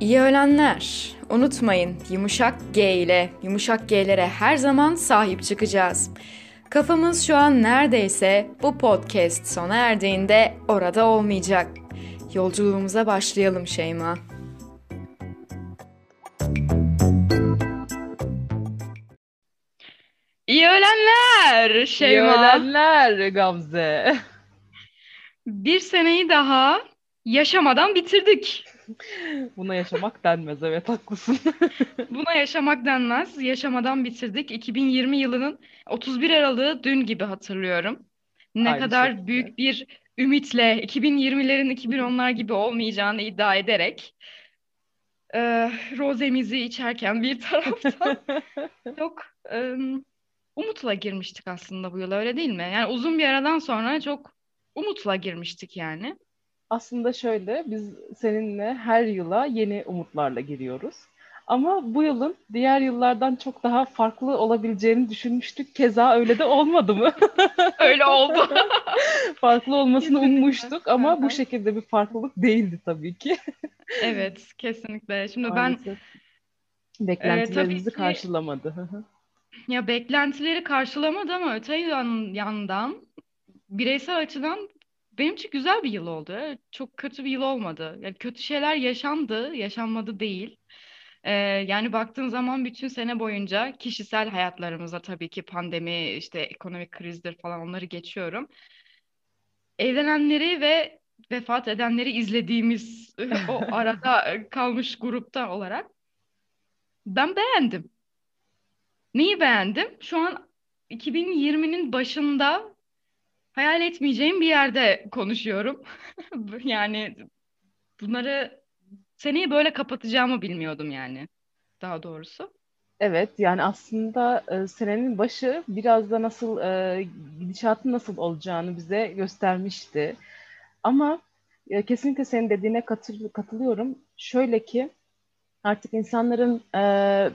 İyi öğlenler. Unutmayın yumuşak G ile yumuşak G'lere her zaman sahip çıkacağız. Kafamız şu an neredeyse bu podcast sona erdiğinde orada olmayacak. Yolculuğumuza başlayalım Şeyma. İyi öğlenler Şeyma. İyi öğlenler Gamze. Bir seneyi daha yaşamadan bitirdik. Buna yaşamak denmez evet haklısın. Buna yaşamak denmez. Yaşamadan bitirdik. 2020 yılının 31 Aralık'ı dün gibi hatırlıyorum. Ne Aynı kadar şekilde. büyük bir ümitle 2020'lerin 2010'lar gibi olmayacağını iddia ederek e, rozemizi içerken bir taraftan çok e, umutla girmiştik aslında bu yıl öyle değil mi? Yani uzun bir aradan sonra çok umutla girmiştik yani. Aslında şöyle biz seninle her yıla yeni umutlarla giriyoruz. Ama bu yılın diğer yıllardan çok daha farklı olabileceğini düşünmüştük. Keza öyle de olmadı mı? Öyle oldu. farklı olmasını Kesinlikle. ummuştuk ama bu şekilde bir farklılık değildi tabii ki. Evet, kesinlikle. Şimdi ben Maalesef. Beklentilerimizi tabii ki- karşılamadı. Hı hı. Ya beklentileri karşılamadı ama öte yan- yandan bireysel açıdan benim için güzel bir yıl oldu. Çok kötü bir yıl olmadı. Yani kötü şeyler yaşandı, yaşanmadı değil. Ee, yani baktığın zaman bütün sene boyunca kişisel hayatlarımızda tabii ki pandemi, işte ekonomik krizdir falan onları geçiyorum. Evlenenleri ve vefat edenleri izlediğimiz o arada kalmış grupta olarak ben beğendim. Neyi beğendim? Şu an 2020'nin başında hayal etmeyeceğim bir yerde konuşuyorum. Yani bunları seneyi böyle kapatacağımı bilmiyordum yani daha doğrusu. Evet yani aslında e, senenin başı biraz da nasıl e, gidişatın nasıl olacağını bize göstermişti. Ama e, kesinlikle senin dediğine katıl- katılıyorum. Şöyle ki artık insanların e,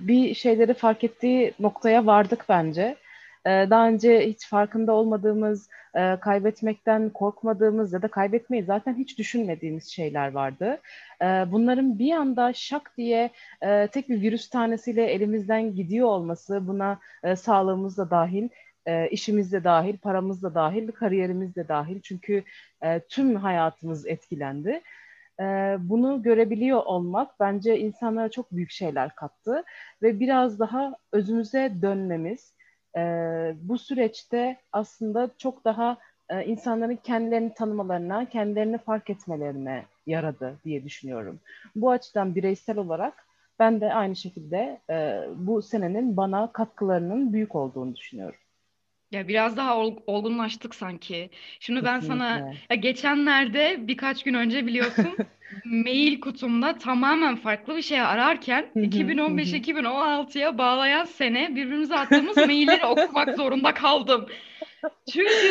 bir şeyleri fark ettiği noktaya vardık bence. E, daha önce hiç farkında olmadığımız, e, kaybetmekten korkmadığımız ya da kaybetmeyi zaten hiç düşünmediğimiz şeyler vardı. E, bunların bir anda şak diye e, tek bir virüs tanesiyle elimizden gidiyor olması buna e, sağlığımız da dahil, e, işimiz de dahil, paramız da dahil, kariyerimiz de dahil. Çünkü tüm hayatımız etkilendi. Bunu görebiliyor olmak bence insanlara çok büyük şeyler kattı ve biraz daha özümüze dönmemiz bu süreçte aslında çok daha insanların kendilerini tanımalarına, kendilerini fark etmelerine yaradı diye düşünüyorum. Bu açıdan bireysel olarak ben de aynı şekilde bu senenin bana katkılarının büyük olduğunu düşünüyorum. Ya biraz daha ol- olgunlaştık sanki. Şimdi ben sana Kesinlikle. ya geçenlerde birkaç gün önce biliyorsun mail kutumda tamamen farklı bir şey ararken Hı hı, hı hı. 2015-2016'ya bağlayan sene birbirimize attığımız mailleri okumak zorunda kaldım. Çünkü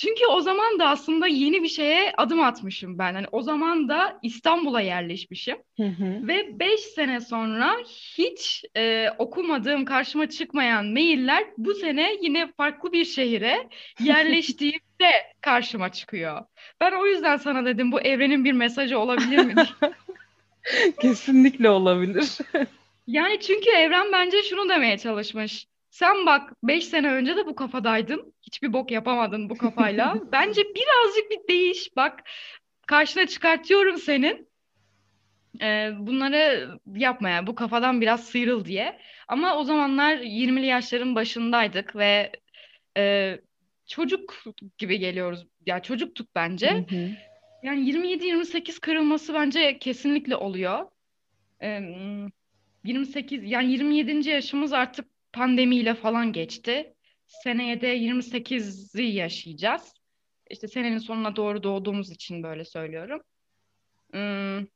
çünkü o zaman da aslında yeni bir şeye adım atmışım ben. Hani o zaman da İstanbul'a yerleşmişim. Hı hı. Ve 5 sene sonra hiç e, okumadığım, karşıma çıkmayan mailler bu sene yine farklı bir şehire yerleştiğimde karşıma çıkıyor. Ben o yüzden sana dedim bu evrenin bir mesajı olabilir mi? Kesinlikle olabilir. Yani çünkü evren bence şunu demeye çalışmış. Sen bak 5 sene önce de bu kafadaydın. Hiçbir bok yapamadın bu kafayla. Bence birazcık bir değiş. Bak karşına çıkartıyorum senin. Ee, bunları yapmaya, bu kafadan biraz sıyrıl diye. Ama o zamanlar 20'li yaşların başındaydık ve e, çocuk gibi geliyoruz. Ya çocuktuk bence. Hı hı. Yani 27-28 kırılması bence kesinlikle oluyor. Ee, 28 yani 27. yaşımız artık pandemiyle falan geçti. Seneye de 28'i yaşayacağız. İşte senenin sonuna doğru doğduğumuz için böyle söylüyorum. Hmm,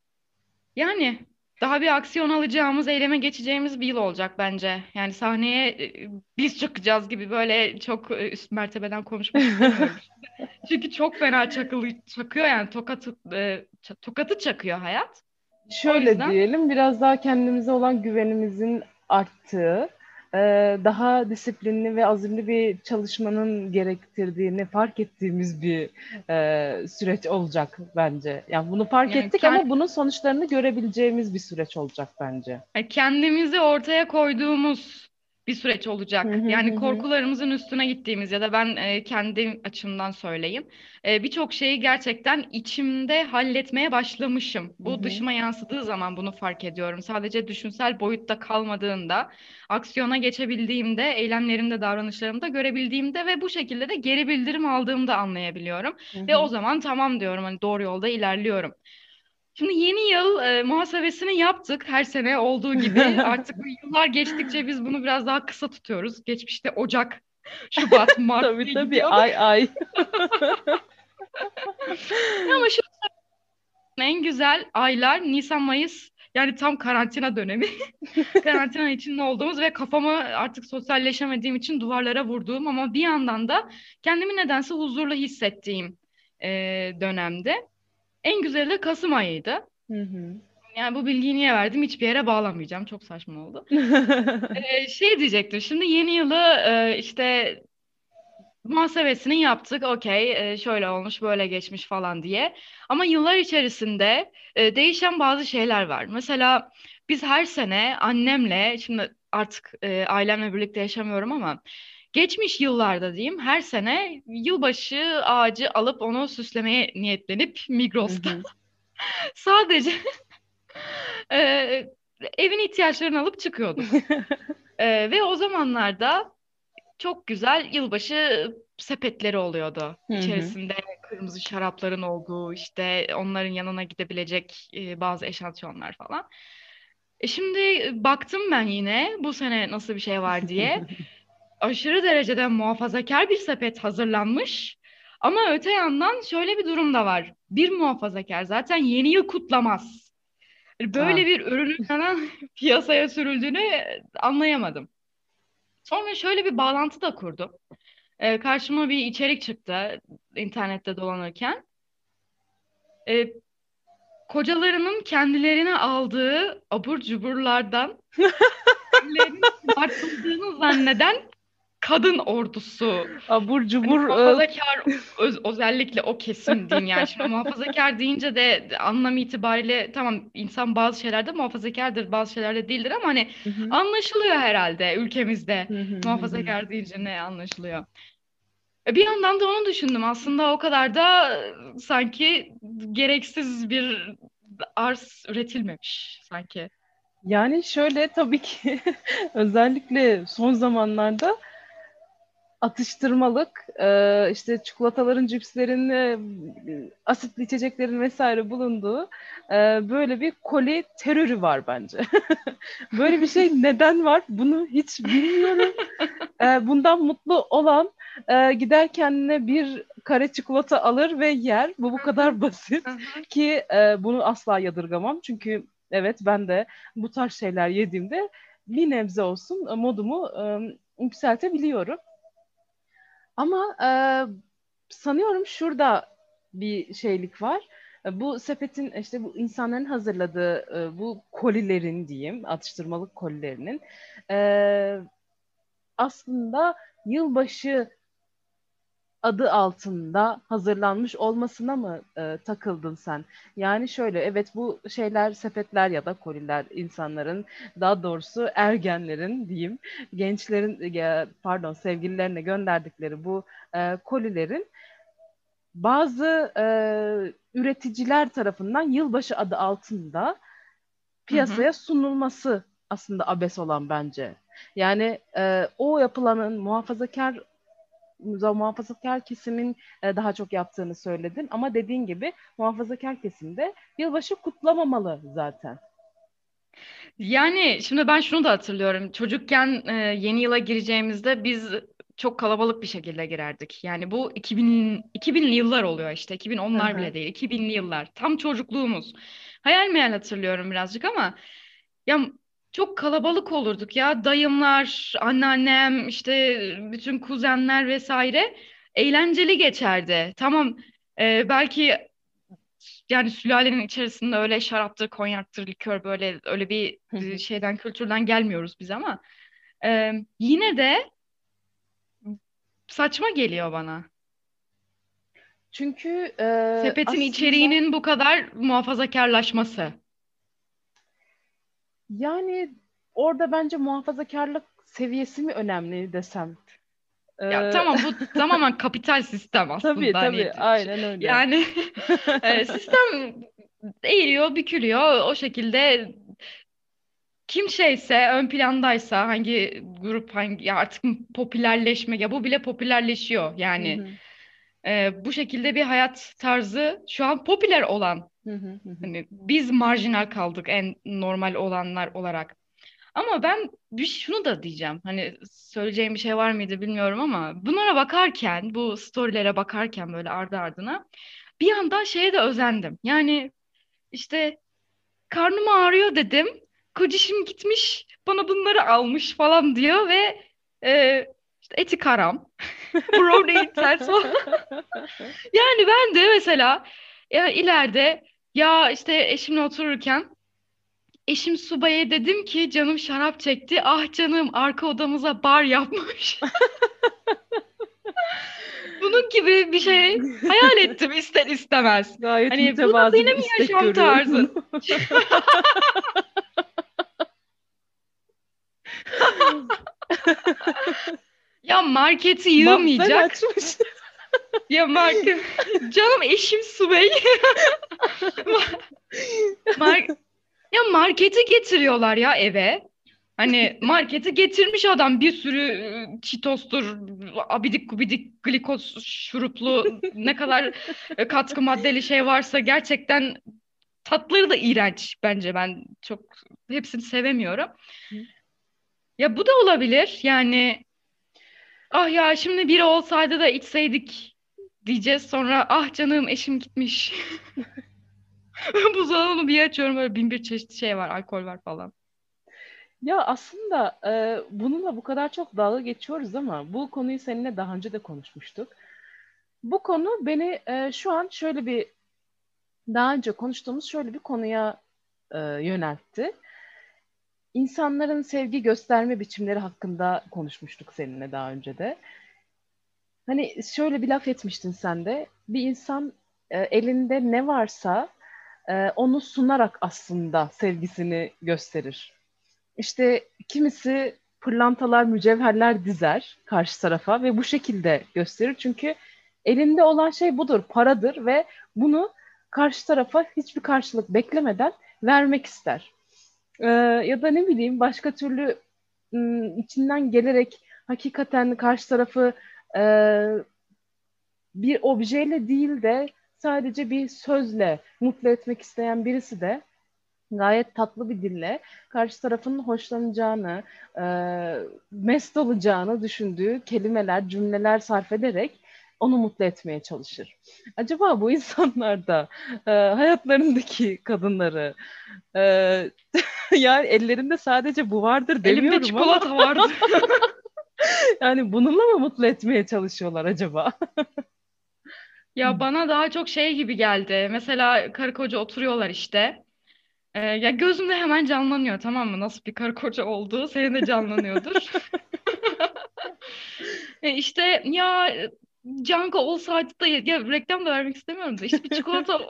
yani daha bir aksiyon alacağımız, eyleme geçeceğimiz bir yıl olacak bence. Yani sahneye e, biz çıkacağız gibi böyle çok e, üst mertebeden konuşmak istemiyorum. Çünkü çok fena çakılı, çakıyor yani tokatı, e, tokatı çakıyor hayat. Şöyle yüzden- diyelim, biraz daha kendimize olan güvenimizin arttığı, daha disiplinli ve azimli bir çalışmanın gerektirdiğini fark ettiğimiz bir e, süreç olacak bence. Yani bunu fark yani ettik kend... ama bunun sonuçlarını görebileceğimiz bir süreç olacak bence. Kendimizi ortaya koyduğumuz bir süreç olacak. Yani korkularımızın üstüne gittiğimiz ya da ben e, kendi açımdan söyleyeyim. E, Birçok şeyi gerçekten içimde halletmeye başlamışım. Bu dışıma yansıdığı zaman bunu fark ediyorum. Sadece düşünsel boyutta kalmadığında, aksiyona geçebildiğimde, eylemlerimde, davranışlarımda görebildiğimde ve bu şekilde de geri bildirim aldığımda anlayabiliyorum. Ve o zaman tamam diyorum hani doğru yolda ilerliyorum. Şimdi yeni yıl e, muhasebesini yaptık her sene olduğu gibi. Artık yıllar geçtikçe biz bunu biraz daha kısa tutuyoruz. Geçmişte Ocak, Şubat, Mart tabii tabii gidiyor. ay ay. Ama şu en güzel aylar Nisan, Mayıs yani tam karantina dönemi. karantina içinde olduğumuz ve kafamı artık sosyalleşemediğim için duvarlara vurduğum ama bir yandan da kendimi nedense huzurlu hissettiğim e, dönemde. En güzeli de Kasım ayıydı. Hı hı. Yani bu bilgiyi niye verdim hiçbir yere bağlamayacağım. Çok saçma oldu. ee, şey diyecektim. Şimdi yeni yılı e, işte muhasebesini yaptık. Okey, e, şöyle olmuş, böyle geçmiş falan diye. Ama yıllar içerisinde e, değişen bazı şeyler var. Mesela biz her sene annemle, şimdi artık e, ailemle birlikte yaşamıyorum ama Geçmiş yıllarda diyeyim her sene yılbaşı ağacı alıp onu süslemeye niyetlenip Migros'ta sadece e, evin ihtiyaçlarını alıp çıkıyorduk. e, ve o zamanlarda çok güzel yılbaşı sepetleri oluyordu. İçerisinde kırmızı şarapların olduğu işte onların yanına gidebilecek e, bazı eşantiyonlar falan. E şimdi baktım ben yine bu sene nasıl bir şey var diye. Aşırı derecede muhafazakar bir sepet hazırlanmış. Ama öte yandan şöyle bir durum da var. Bir muhafazakar zaten yeni yıl kutlamaz. Böyle ha. bir ürünün neden piyasaya sürüldüğünü anlayamadım. Sonra şöyle bir bağlantı da kurdum. Ee, karşıma bir içerik çıktı internette dolanırken. Ee, kocalarının kendilerine aldığı abur cuburlardan kendilerinin zanneden kadın ordusu. Abur cubur. Hani muhafazakar öz, özellikle o kesim diyeyim yani. Şimdi muhafazakar deyince de anlam itibariyle tamam insan bazı şeylerde muhafazakardır bazı şeylerde değildir ama hani Hı-hı. anlaşılıyor herhalde ülkemizde. Hı-hı. Muhafazakar deyince ne anlaşılıyor. E, bir yandan da onu düşündüm. Aslında o kadar da sanki gereksiz bir arz üretilmemiş sanki. Yani şöyle tabii ki özellikle son zamanlarda atıştırmalık, e, işte çikolataların, cipslerin, e, asitli içeceklerin vesaire bulunduğu e, böyle bir koli terörü var bence. böyle bir şey neden var bunu hiç bilmiyorum. E, bundan mutlu olan e, gider kendine bir kare çikolata alır ve yer. Bu bu kadar basit ki e, bunu asla yadırgamam. Çünkü evet ben de bu tarz şeyler yediğimde bir nebze olsun modumu e, yükseltebiliyorum. Ama e, sanıyorum şurada bir şeylik var. E, bu sepetin işte bu insanların hazırladığı e, bu kolilerin diyeyim atıştırmalık kolilerinin e, aslında yılbaşı adı altında hazırlanmış olmasına mı e, takıldın sen? Yani şöyle evet bu şeyler sepetler ya da koliler insanların daha doğrusu ergenlerin diyeyim gençlerin e, pardon sevgililerine gönderdikleri bu e, kolilerin bazı e, üreticiler tarafından yılbaşı adı altında piyasaya hı hı. sunulması aslında abes olan bence. Yani e, o yapılanın muhafazakar muhafazakar kesimin e, daha çok yaptığını söyledin. Ama dediğin gibi muhafazakar kesimde yılbaşı kutlamamalı zaten. Yani şimdi ben şunu da hatırlıyorum. Çocukken e, yeni yıla gireceğimizde biz çok kalabalık bir şekilde girerdik. Yani bu 2000 2000'li yıllar oluyor işte. 2010'lar Hı-hı. bile değil. 2000'li yıllar. Tam çocukluğumuz. Hayal meyal hatırlıyorum birazcık ama ya çok kalabalık olurduk ya. Dayımlar, anneannem, işte bütün kuzenler vesaire eğlenceli geçerdi. Tamam e, belki yani sülalenin içerisinde öyle şaraptır, konyaktır, likör böyle öyle bir şeyden kültürden gelmiyoruz biz ama Ee, yine de saçma geliyor bana. Çünkü e, Sepetin aslında içeriğinin bu kadar muhafazakarlaşması. Yani orada bence muhafazakarlık seviyesi mi önemli desem. Ya Ee, tamam bu tamamen kapital sistem aslında. tabii hani tabii aynen öyle. Yani e, sistem eğiliyor, bükülüyor. O şekilde kim şeyse, ön plandaysa hangi grup hangi artık popülerleşme ya bu bile popülerleşiyor. Hı Yani hı, e, bu şekilde bir hayat tarzı şu an popüler olan. Hani biz marjinal kaldık en normal olanlar olarak. Ama ben bir şunu da diyeceğim. Hani söyleyeceğim bir şey var mıydı bilmiyorum ama bunlara bakarken, bu storylere bakarken böyle ardı ardına bir yandan şeye de özendim. Yani işte karnım ağrıyor dedim. Kocişim gitmiş bana bunları almış falan diyor ve e, işte eti karam. Brownie ters falan. Yani ben de mesela ya ileride ya işte eşimle otururken eşim subaya dedim ki canım şarap çekti. Ah canım arka odamıza bar yapmış. Bunun gibi bir şey hayal ettim ister istemez. Gayet Hani bu mi istek yaşam tarzı? Ya marketi yığmayacak. açmış. Ya market canım eşim Subey. Mar- ya marketi getiriyorlar ya eve. Hani marketi getirmiş adam bir sürü çitostur, abidik gubidik glikoz şuruplu ne kadar e, katkı maddeli şey varsa gerçekten tatları da iğrenç bence ben çok hepsini sevemiyorum. Ya bu da olabilir yani ah ya şimdi biri olsaydı da içseydik diyeceğiz sonra ah canım eşim gitmiş. Buzdolabını bir açıyorum böyle bin bir çeşit şey var alkol var falan. Ya aslında e, bununla bu kadar çok dalga geçiyoruz ama bu konuyu seninle daha önce de konuşmuştuk. Bu konu beni e, şu an şöyle bir daha önce konuştuğumuz şöyle bir konuya e, yöneltti. İnsanların sevgi gösterme biçimleri hakkında konuşmuştuk seninle daha önce de. Hani şöyle bir laf etmiştin sen de. Bir insan e, elinde ne varsa e, onu sunarak aslında sevgisini gösterir. İşte kimisi pırlantalar, mücevherler dizer karşı tarafa ve bu şekilde gösterir. Çünkü elinde olan şey budur, paradır ve bunu karşı tarafa hiçbir karşılık beklemeden vermek ister. Ee, ya da ne bileyim başka türlü içinden gelerek hakikaten karşı tarafı e, bir objeyle değil de sadece bir sözle mutlu etmek isteyen birisi de gayet tatlı bir dille karşı tarafın hoşlanacağını, e, mest olacağını düşündüğü kelimeler, cümleler sarf ederek onu mutlu etmeye çalışır. Acaba bu insanlar da e, hayatlarındaki kadınları e, yani ellerinde sadece bu vardır demiyorum Elimde çikolata ama vardı. yani bununla mı mutlu etmeye çalışıyorlar acaba? Ya bana daha çok şey gibi geldi. Mesela karı koca oturuyorlar işte. Ee, ya gözümde hemen canlanıyor tamam mı? Nasıl bir karı koca olduğu senin de canlanıyordur. E işte ya Canko olsaydı da ya reklam da vermek istemiyorum da işte bir çikolata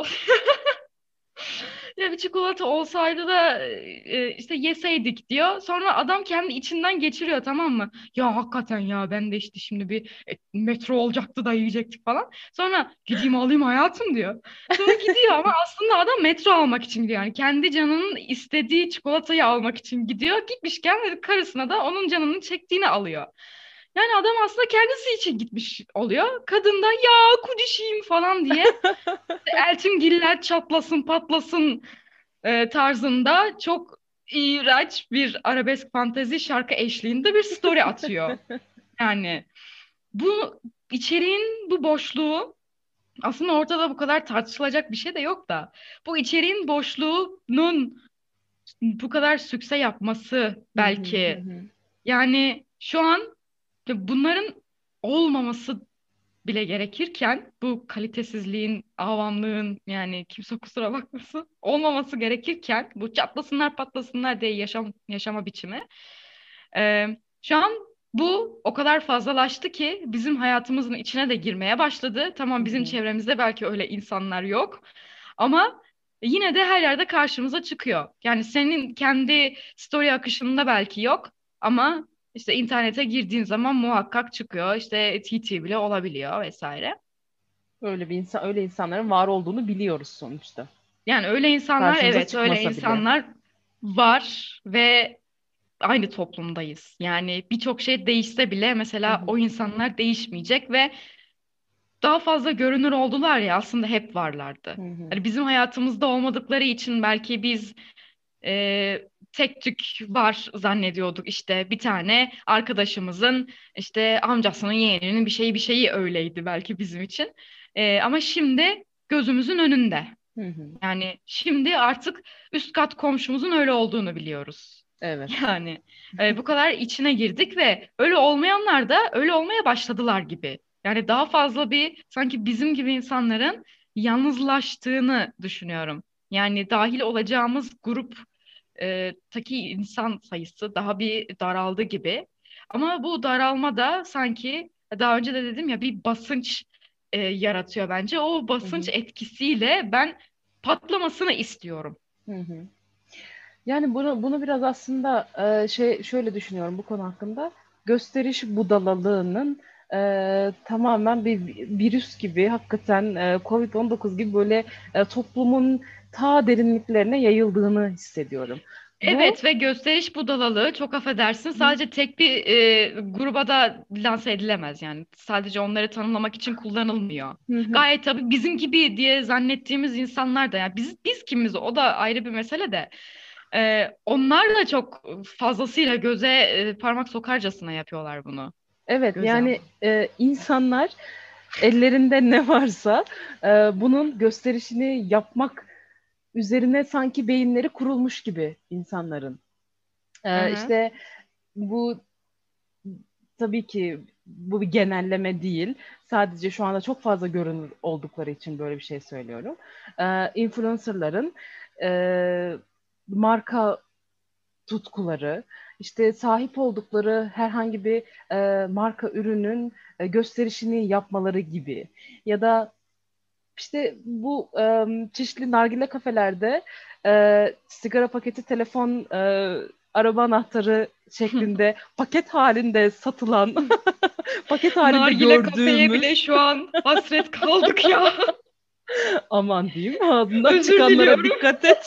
ya bir çikolata olsaydı da e, işte yeseydik diyor. Sonra adam kendi içinden geçiriyor tamam mı? Ya hakikaten ya ben de işte şimdi bir e, metro olacaktı da yiyecektik falan. Sonra gideyim alayım hayatım diyor. Sonra gidiyor ama aslında adam metro almak için gidiyor. Yani kendi canının istediği çikolatayı almak için gidiyor. Gitmişken karısına da onun canının çektiğini alıyor. Yani adam aslında kendisi için gitmiş oluyor. Kadın da ya kudişiyim falan diye Eltimgiller çatlasın patlasın e, tarzında çok iğrenç bir arabesk fantezi şarkı eşliğinde bir story atıyor. Yani bu içeriğin bu boşluğu aslında ortada bu kadar tartışılacak bir şey de yok da bu içeriğin boşluğunun bu kadar sükse yapması belki yani şu an bunların olmaması bile gerekirken bu kalitesizliğin, avamlığın yani kimse kusura bakmasın olmaması gerekirken bu çatlasınlar patlasınlar diye yaşam yaşama biçimi. Ee, Şu an bu o kadar fazlalaştı ki bizim hayatımızın içine de girmeye başladı. Tamam bizim çevremizde belki öyle insanlar yok ama yine de her yerde karşımıza çıkıyor. Yani senin kendi story akışında belki yok ama işte internete girdiğin zaman muhakkak çıkıyor. İşte TT bile olabiliyor vesaire. Öyle bir insan, öyle insanların var olduğunu biliyoruz sonuçta. Yani öyle insanlar Karşımıza evet öyle bile. insanlar var ve aynı toplumdayız. Yani birçok şey değişse bile mesela Hı hı. o insanlar değişmeyecek ve daha fazla görünür oldular ya aslında hep varlardı. Hı hı. Hani bizim hayatımızda olmadıkları için belki biz e, tek tük var zannediyorduk işte bir tane arkadaşımızın işte amcasının yeğeninin bir şeyi bir şeyi öyleydi belki bizim için. E, ama şimdi gözümüzün önünde. Hı hı. Yani şimdi artık üst kat komşumuzun öyle olduğunu biliyoruz. Evet. Yani e, bu kadar içine girdik ve öyle olmayanlar da öyle olmaya başladılar gibi. Yani daha fazla bir sanki bizim gibi insanların yalnızlaştığını düşünüyorum. Yani dahil olacağımız grup e, taki insan sayısı daha bir daraldı gibi. Ama bu daralma da sanki daha önce de dedim ya bir basınç e, yaratıyor bence. O basınç Hı hı. etkisiyle ben patlamasını istiyorum. Hı hı. Yani bunu bunu biraz aslında e, şey şöyle düşünüyorum bu konu hakkında. Gösteriş budalalığının e, tamamen bir virüs gibi hakikaten e, Covid-19 gibi böyle e, toplumun ta derinliklerine yayıldığını hissediyorum. Bu Evet ve gösteriş budalalığı çok affedersin sadece tek bir e, gruba da lanse edilemez yani sadece onları tanımlamak için kullanılmıyor. Hı hı. Gayet tabii bizim gibi diye zannettiğimiz insanlar da yani biz biz kimiz o da ayrı bir mesele de e, onlar da çok fazlasıyla göze e, parmak sokarcasına yapıyorlar bunu. Evet Göze yani e, insanlar ellerinde ne varsa e, bunun gösterişini yapmak üzerine sanki beyinleri kurulmuş gibi insanların. E, Hı hı. işte bu tabii ki bu bir genelleme değil. Sadece şu anda çok fazla görünür oldukları için böyle bir şey söylüyorum. E, influencerların e, marka tutkuları, işte sahip oldukları herhangi bir e, marka ürünün e, gösterişini yapmaları gibi ya da işte bu e, çeşitli nargile kafelerde e, sigara paketi, telefon, e, araba anahtarı şeklinde paket halinde satılan, paket halinde Nargile kafeye gördüğümüz bile şu an hasret kaldık ya. aman diyeyim ağzından Özür çıkanlara diliyorum. dikkat et.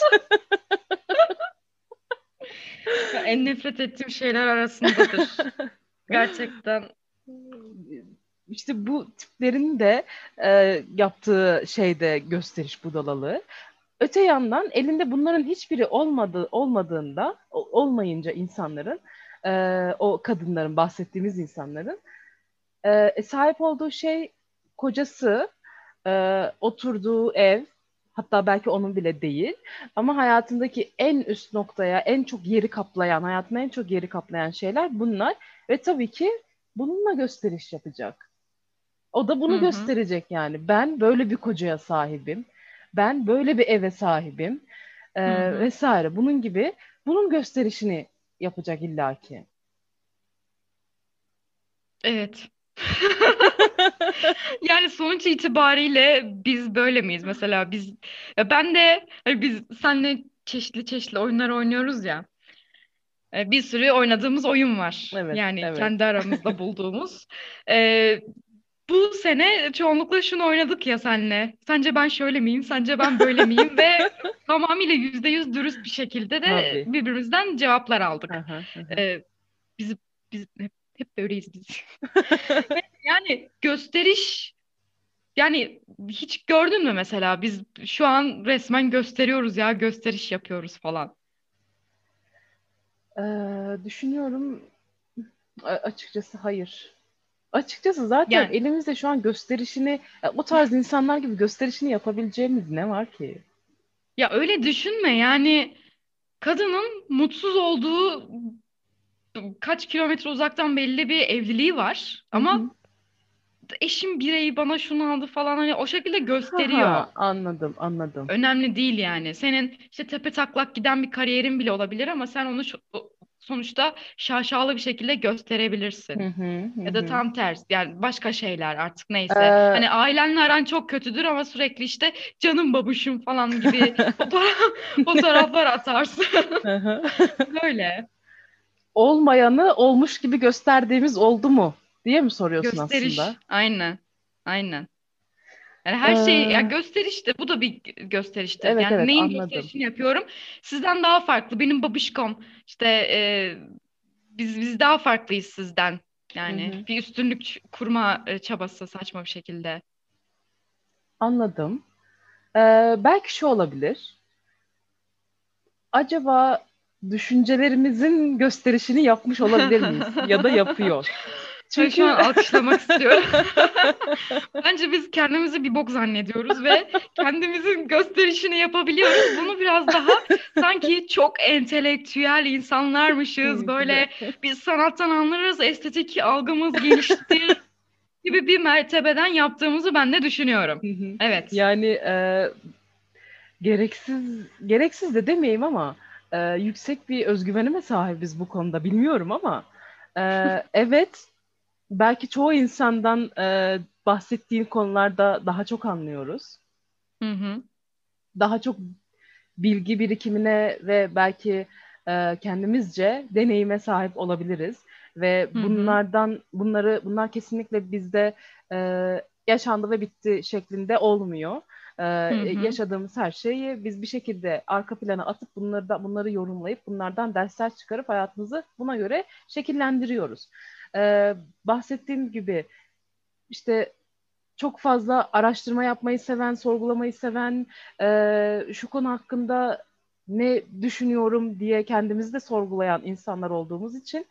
En nefret ettiğim şeyler arasındadır. Gerçekten. İşte bu tiplerin de e, yaptığı şeyde gösteriş budalalığı. Öte yandan elinde bunların hiçbiri olmadığı olmadığında olmayınca insanların e, o kadınların bahsettiğimiz insanların e, sahip olduğu şey kocası e, oturduğu ev hatta belki onun bile değil ama hayatındaki en üst noktaya en çok yeri kaplayan hayatında en çok yeri kaplayan şeyler bunlar ve tabii ki bununla gösteriş yapacak. O da bunu Hı hı. gösterecek yani. Ben böyle bir kocaya sahibim. Ben böyle bir eve sahibim. e, vesaire. Bunun gibi bunun gösterişini yapacak illaki. Evet. Yani sonuç itibariyle biz böyle miyiz mesela biz ya ben de hani biz seninle çeşitli çeşitli oyunlar oynuyoruz ya. E, Bir sürü oynadığımız oyun var. Evet, Yani evet. kendi aramızda bulduğumuz. E, bu sene çoğunlukla şunu oynadık ya senle. Sence ben şöyle miyim? Sence ben böyle miyim? Ve tamamıyla yüzde yüz dürüst bir şekilde de Tabii. birbirimizden cevaplar aldık. Hı hı, hı hı. E, biz biz hep, hep böyleyiz biz. Yani gösteriş yani hiç gördün mü mesela biz şu an resmen gösteriyoruz ya gösteriş yapıyoruz falan. Ee, düşünüyorum açıkçası hayır. Açıkçası zaten Yani elimizde şu an gösterişini o tarz insanlar gibi gösterişini yapabileceğimiz ne var ki? ya öyle düşünme yani kadının mutsuz olduğu kaç kilometre uzaktan belli bir evliliği var Hı ama hı. eşim bireyi bana şunu aldı falan hani o şekilde gösteriyor. Haha, anladım anladım. Önemli değil yani. Senin işte tepe taklak giden bir kariyerin bile olabilir ama sen onu şu- sonuçta şaşalı bir şekilde gösterebilirsin. Hı hı, hı Ya da tam tersi yani başka şeyler artık neyse. Ee, Hani ailenle aran çok kötüdür ama sürekli işte canım babuşum falan gibi fotoğraf, fotoğraflar atarsın. Böyle Olmayanı olmuş gibi gösterdiğimiz oldu mu diye mi soruyorsun gösteriş. aslında? Aynen. Aynen. Yani her şey ya Ee, gösterişti. Bu da bir gösteriştir. evet Yani evet neyin anladım. gösterişini yapıyorum? Sizden daha farklı. Benim babişkom işte e, biz biz daha farklıyız sizden. Yani hı. bir üstünlük kurma e, çabası saçma bir şekilde. Anladım. Ee, belki şu olabilir. Acaba düşüncelerimizin gösterişini yapmış olabilir miyiz? Ya da yapıyor. Ben şu an Çünkü alkışlamak istiyorum. Bence biz kendimizi bir bok zannediyoruz ve kendimizin gösterişini yapabiliyoruz. Bunu biraz daha sanki çok entelektüel insanlarmışız. Böyle biz sanattan anlarız, estetik algımız gelişti gibi bir mertebeden yaptığımızı ben de düşünüyorum. Evet. Yani e, gereksiz gereksiz de demeyeyim ama e, yüksek bir özgüvenime sahibiz bu konuda bilmiyorum ama e, evet belki çoğu insandan e, bahsettiğin konularda daha çok anlıyoruz. Hı hı. Daha çok bilgi birikimine ve belki e, kendimizce deneyime sahip olabiliriz ve Hı hı. bunlardan bunları bunlar kesinlikle bizde e, yaşandı ve bitti şeklinde olmuyor. E, Hı hı. yaşadığımız her şeyi biz bir şekilde arka plana atıp bunları da bunları yorumlayıp bunlardan dersler çıkarıp hayatımızı buna göre şekillendiriyoruz. E, bahsettiğim gibi işte çok fazla araştırma yapmayı seven, sorgulamayı seven, e, şu konu hakkında ne düşünüyorum diye kendimizi de sorgulayan insanlar olduğumuz için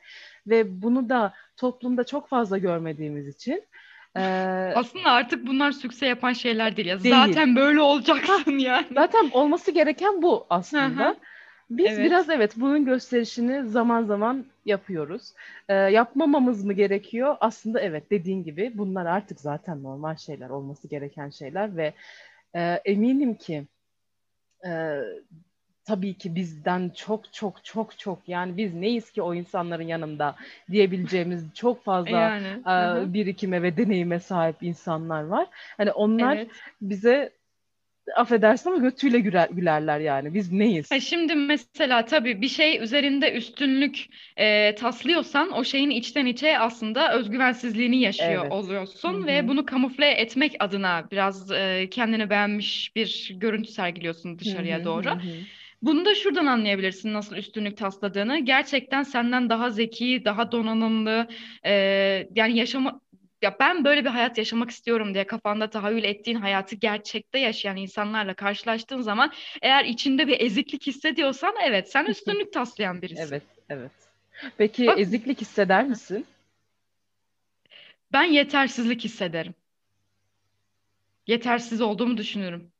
ve bunu da toplumda çok fazla görmediğimiz için e, Aslında artık bunlar sükse yapan şeyler değil ya. Değil. Zaten böyle olacaksın yani. zaten olması gereken bu aslında. Biz Evet. biraz evet bunun gösterişini zaman zaman yapıyoruz. E, yapmamamız mı gerekiyor? Aslında evet dediğin gibi bunlar artık zaten normal şeyler, olması gereken şeyler ve e, eminim ki e, tabii ki bizden çok çok çok çok yani biz neyiz ki o insanların yanında diyebileceğimiz çok fazla Yani. e, hı. birikime ve deneyime sahip insanlar var. Hani onlar Evet. bize affedersin ama götüyle güler, gülerler yani. Biz neyiz? Ha şimdi mesela tabii bir şey üzerinde üstünlük e, taslıyorsan o şeyin içten içe aslında özgüvensizliğini yaşıyor Evet. oluyorsun Hı ve bunu kamufle etmek adına biraz e, kendini beğenmiş bir görüntü sergiliyorsun dışarıya Hı hı, doğru. hı hı. Bunu da şuradan anlayabilirsin nasıl üstünlük tasladığını. Gerçekten senden daha zeki, daha donanımlı, e, yani yaşama ya ben böyle bir hayat yaşamak istiyorum diye kafanda tahayyül ettiğin hayatı gerçekte yaşayan insanlarla karşılaştığın zaman eğer içinde bir eziklik hissediyorsan evet sen üstünlük taslayan birisin. Evet, evet. Peki Bak- eziklik hisseder misin? Ben yetersizlik hissederim. Yetersiz olduğumu düşünürüm.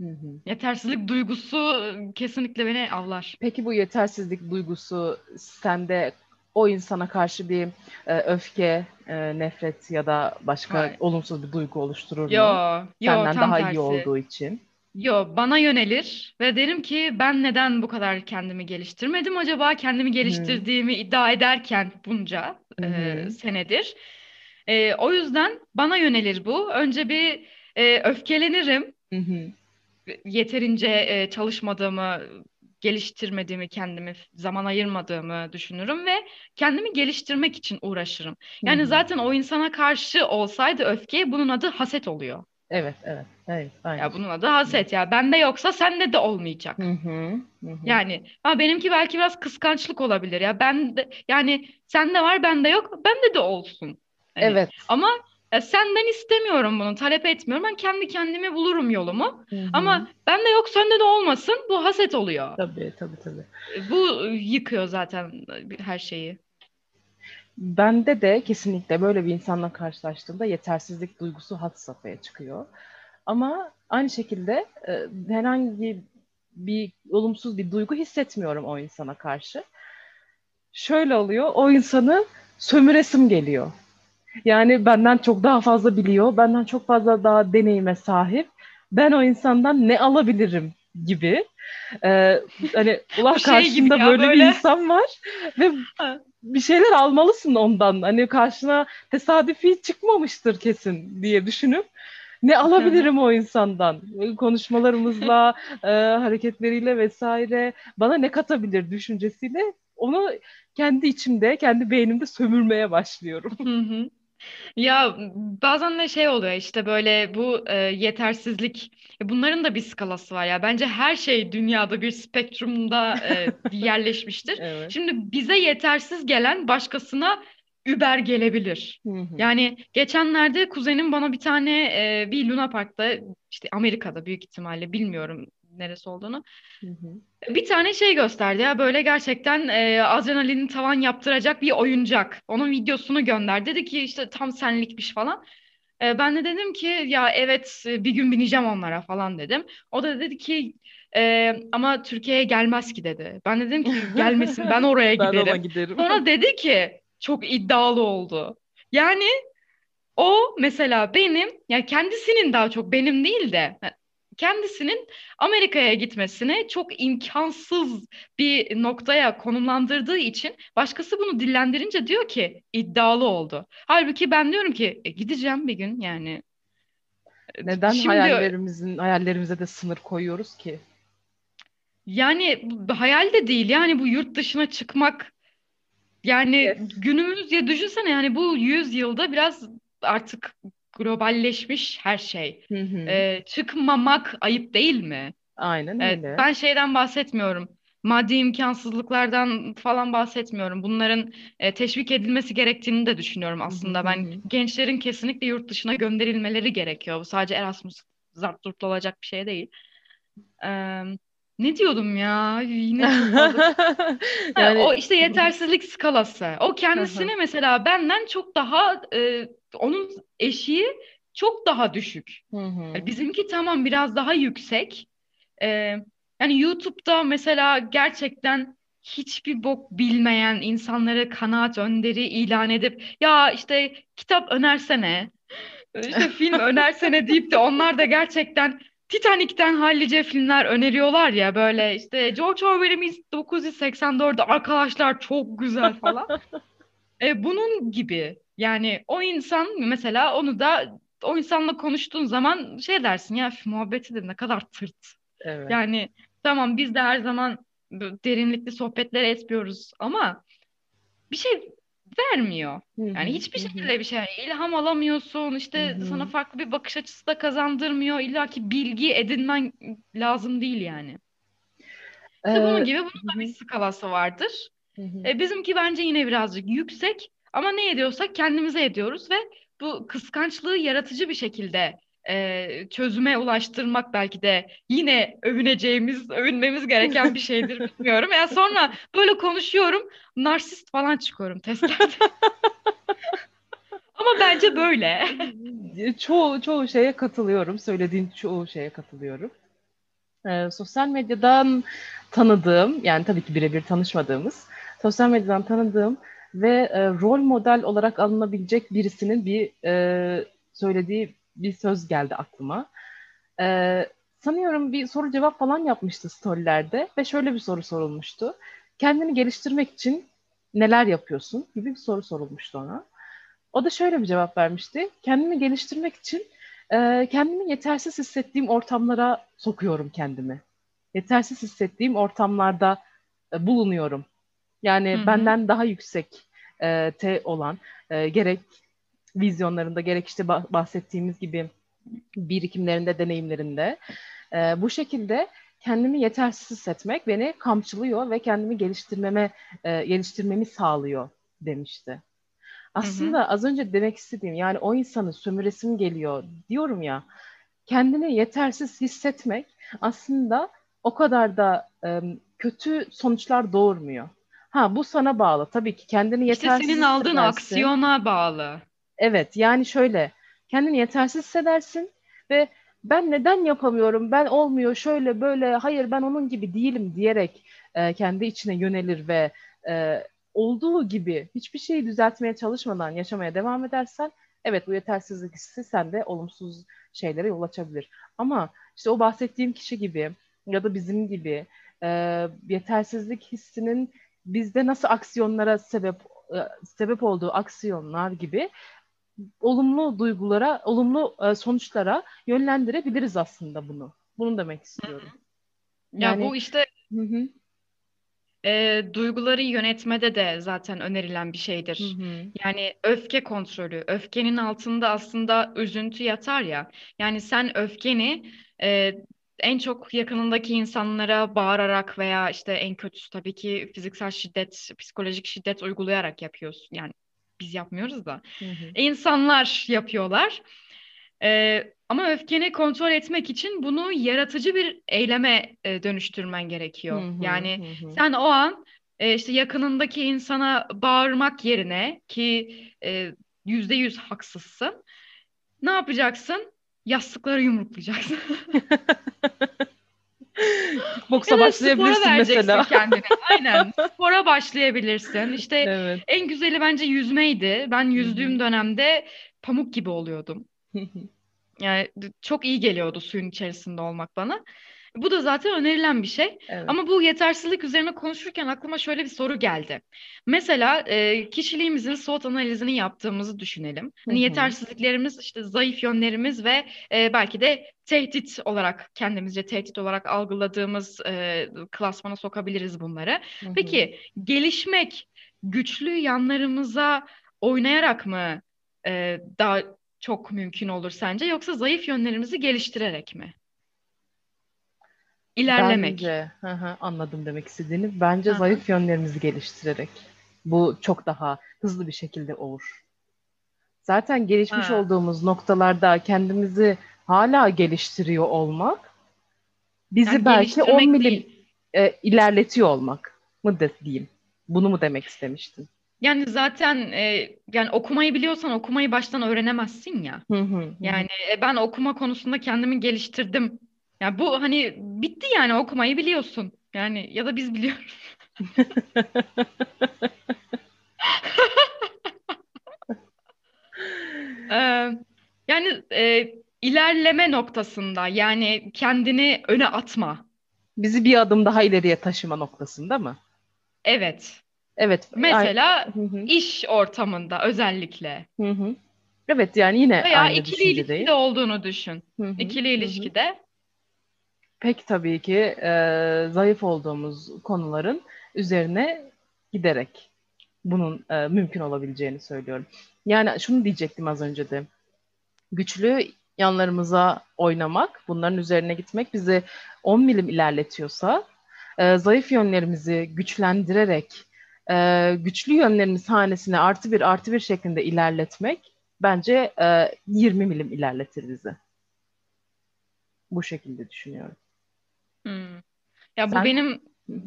Hı hı. Yetersizlik duygusu e, kesinlikle beni avlar. Peki bu yetersizlik duygusu sende o insana karşı bir e, öfke, e, nefret ya da başka Hayır. olumsuz bir duygu oluşturur mu? Yo, yo Senden daha tersi. iyi olduğu için. Yo, bana yönelir ve derim ki ben neden bu kadar kendimi geliştirmedim acaba? Kendimi geliştirdiğimi iddia ederken bunca Hı e, senedir. E, o yüzden bana yönelir bu. Önce bir e, öfkelenirim. Hı. Yeterince e, çalışmadığımı, geliştirmediğimi, kendimi zaman ayırmadığımı düşünürüm ve kendimi geliştirmek için uğraşırım. Yani Hı hı. zaten o insana karşı olsaydı öfke bunun adı haset oluyor. Evet, evet, evet, aynen. Ya bunun adı haset ya. Bende yoksa sende de olmayacak. Hı hı. Yani ha benimki belki biraz kıskançlık olabilir ya. Ben de yani sende var bende yok. Bende de olsun. Hani Evet. Ama e, senden istemiyorum bunu. Talep etmiyorum. Ben kendi kendime bulurum yolumu. Hı hı. Ama bende yok sende de olmasın. Bu haset oluyor. Tabii, tabii, tabii. E, Bu yıkıyor zaten her şeyi. Bende de kesinlikle böyle bir insanla karşılaştığımda yetersizlik duygusu had safhaya çıkıyor. Ama aynı şekilde e, herhangi bir olumsuz bir duygu hissetmiyorum o insana karşı. Şöyle oluyor, o insanı sömüresim geliyor. Yani benden çok daha fazla biliyor, benden çok fazla daha deneyime sahip. Ben o insandan ne alabilirim gibi. Ee, hani ulan şey karşında böyle, böyle bir insan var ve bir şeyler almalısın ondan. Hani karşına tesadüfi çıkmamıştır kesin diye düşünüp ne alabilirim o insandan? Konuşmalarımızla, e, hareketleriyle vesaire bana ne katabilir düşüncesiyle onu kendi içimde, kendi beynimde sömürmeye başlıyorum. Ya bazen de şey oluyor işte böyle bu e, yetersizlik bunların da bir skalası var ya bence her şey dünyada bir spektrumda e, yerleşmiştir. Evet. Şimdi bize yetersiz gelen başkasına über gelebilir. Hı hı. Yani geçenlerde kuzenim bana bir tane e, bir Luna Park'ta işte Amerika'da büyük ihtimalle bilmiyorum neresi olduğunu. Hı hı. Bir tane şey gösterdi ya böyle gerçekten e, adrenalini tavan yaptıracak bir oyuncak. Onun videosunu gönder. Dedi ki işte tam senlikmiş falan. E, ben de dedim ki ya evet bir gün bineceğim onlara falan dedim. O da dedi ki e, ama Türkiye'ye gelmez ki dedi. Ben de dedim ki gelmesin ben oraya Ben ona giderim. giderim. Sonra dedi ki çok iddialı oldu. Yani o mesela benim ya kendisinin daha çok benim değil de kendisinin Amerika'ya gitmesini çok imkansız bir noktaya konumlandırdığı için başkası bunu dillendirince diyor ki iddialı oldu. Halbuki ben diyorum ki e, gideceğim bir gün yani. Neden Şimdi- hayallerimizin hayallerimize de sınır koyuyoruz ki? Yani hayal de değil yani bu yurt dışına çıkmak yani Evet. günümüz ya düşünsene yani bu yüzyılda biraz artık globalleşmiş her şey. Hı hı. Ee, çıkmamak ayıp değil mi? Aynen Evet, öyle. ben şeyden bahsetmiyorum. Maddi imkansızlıklardan falan bahsetmiyorum. Bunların e, teşvik edilmesi gerektiğini de düşünüyorum aslında. hı Ben hı. gençlerin kesinlikle yurt dışına gönderilmeleri gerekiyor. Bu sadece Erasmus zart olacak bir şey değil. Ee, ne diyordum ya? Yine fazla Ha, Yani o işte yetersizlik skalası. O kendisini mesela benden çok daha e, onun eşiği çok daha düşük. Yani bizimki tamam biraz daha yüksek. E, yani YouTube'da mesela gerçekten hiçbir bok bilmeyen insanları kanaat önderi ilan edip ya işte kitap önersene, işte film önersene deyip de onlar da gerçekten Titanic'ten hallice filmler öneriyorlar ya böyle işte George Orwell'in 1984'de arkadaşlar çok güzel falan. E, bunun gibi yani o insan mesela onu da o insanla konuştuğun zaman şey dersin ya "Üf, muhabbeti de ne kadar tırt. Evet. Yani tamam biz de her zaman derinlikli sohbetler etmiyoruz ama bir şey vermiyor. Yani hiçbir şekilde bir şey ilham alamıyorsun. işte sana farklı bir bakış açısı da kazandırmıyor. İlla ki bilgi edinmen lazım değil yani. İşte bunun Ee, gibi bunun da bir skalası vardır. E, bizimki bence yine birazcık yüksek ama ne ediyorsak kendimize ediyoruz ve bu kıskançlığı yaratıcı bir şekilde e, çözüme ulaştırmak belki de yine övüneceğimiz, övünmemiz gereken bir şeydir bilmiyorum. Yani sonra böyle konuşuyorum, narsist falan çıkıyorum testlerde. Ama bence böyle. Çoğu çoğu şeye katılıyorum. Söylediğin çoğu şeye katılıyorum. Ee, sosyal medyadan tanıdığım, yani tabii ki birebir tanışmadığımız, sosyal medyadan tanıdığım ve e, rol model olarak alınabilecek birisinin bir e, söylediği bir söz geldi aklıma. Ee, sanıyorum bir soru cevap falan yapmıştı storylerde ve şöyle bir soru sorulmuştu. Kendini geliştirmek için neler yapıyorsun gibi bir soru sorulmuştu ona. O da şöyle bir cevap vermişti. Kendimi geliştirmek için e, kendimi yetersiz hissettiğim ortamlara sokuyorum kendimi. Yetersiz hissettiğim ortamlarda e, bulunuyorum. Yani Hı hı. benden daha yüksek e, te olan e, gerek vizyonlarında gerek işte bah- bahsettiğimiz gibi birikimlerinde, deneyimlerinde e, bu şekilde kendimi yetersiz hissetmek beni kamçılıyor ve kendimi geliştirmeme e, geliştirmemi sağlıyor demişti. Aslında az önce demek istediğim yani o insanı sömüresim geliyor diyorum ya kendini yetersiz hissetmek aslında o kadar da e, kötü sonuçlar doğurmuyor. Ha bu sana bağlı tabii ki kendini İşte yetersiz senin aldığın aksiyona bağlı. Evet yani şöyle kendini yetersiz hissedersin ve ben neden yapamıyorum ben olmuyor şöyle böyle hayır ben onun gibi değilim diyerek e, kendi içine yönelir ve e, olduğu gibi hiçbir şeyi düzeltmeye çalışmadan yaşamaya devam edersen evet bu yetersizlik hissi sende olumsuz şeylere yol açabilir. Ama işte o bahsettiğim kişi gibi ya da bizim gibi e, yetersizlik hissinin bizde nasıl aksiyonlara sebep e, sebep olduğu aksiyonlar gibi olumlu duygulara, olumlu e, sonuçlara yönlendirebiliriz aslında bunu. Bunu demek istiyorum. Ya yani, bu işte hı hı. E, duyguları yönetmede de zaten önerilen bir şeydir. Hı hı. Yani öfke kontrolü, öfkenin altında aslında üzüntü yatar ya. Yani sen öfkeni e, en çok yakınındaki insanlara bağırarak veya işte en kötüsü tabii ki fiziksel şiddet, psikolojik şiddet uygulayarak yapıyorsun. Yani biz yapmıyoruz da. Hı hı. İnsanlar yapıyorlar. Ee, ama öfkeni kontrol etmek için bunu yaratıcı bir eyleme e, dönüştürmen gerekiyor. Hı hı, yani hı. sen o an e, işte yakınındaki insana bağırmak yerine ki e, yüzde yüz haksızsın. Ne yapacaksın? Yastıkları yumruklayacaksın. Boksa başlayabilirsin mesela. kendine. Aynen. Spora başlayabilirsin. İşte evet. en güzeli bence yüzmeydi. Ben yüzdüğüm dönemde pamuk gibi oluyordum. Yani çok iyi geliyordu suyun içerisinde olmak bana. Bu da zaten önerilen bir şey. Evet. Ama bu yetersizlik üzerine konuşurken aklıma şöyle bir soru geldi. Mesela e, kişiliğimizin SWOT analizini yaptığımızı düşünelim. Hani yetersizliklerimiz, işte zayıf yönlerimiz ve e, belki de tehdit olarak kendimizce tehdit olarak algıladığımız e, klasmana sokabiliriz bunları. Hı hı. Peki gelişmek güçlü yanlarımıza oynayarak mı e, daha çok mümkün olur sence yoksa zayıf yönlerimizi geliştirerek mi? İlerlemek. Bence, hı hı, anladım demek istediğini. Bence hı zayıf yönlerimizi geliştirerek. Bu çok daha hızlı bir şekilde olur. Zaten gelişmiş ha. olduğumuz noktalarda kendimizi hala geliştiriyor olmak bizi yani belki 10 milim e, ilerletiyor olmak mı de, diyeyim. Bunu mu demek istemiştin? Yani zaten e, yani okumayı biliyorsan okumayı baştan öğrenemezsin ya. Hı hı, Yani e, ben okuma konusunda kendimi geliştirdim. Yani bu hani bitti yani okumayı biliyorsun. Yani ya da biz biliyoruz. Ee, yani e, ilerleme noktasında yani kendini öne atma. Bizi bir adım daha ileriye taşıma noktasında mı? Evet. Evet. Mesela iş ortamında özellikle. Hı hı. Evet yani yine Veya aynı ikili ilişkide olduğunu düşün. Hı hı. İkili ilişkide. Hı hı. Pek tabii ki e, zayıf olduğumuz konuların üzerine giderek bunun e, mümkün olabileceğini söylüyorum. Yani şunu diyecektim az önce de. Güçlü yanlarımıza oynamak, bunların üzerine gitmek bizi 10 milim ilerletiyorsa, e, zayıf yönlerimizi güçlendirerek e, güçlü yönlerimiz hanesine artı bir artı bir şeklinde ilerletmek bence e, 20 milim ilerletir bizi. Bu şekilde düşünüyorum. Hmm. Ya bu Sen? benim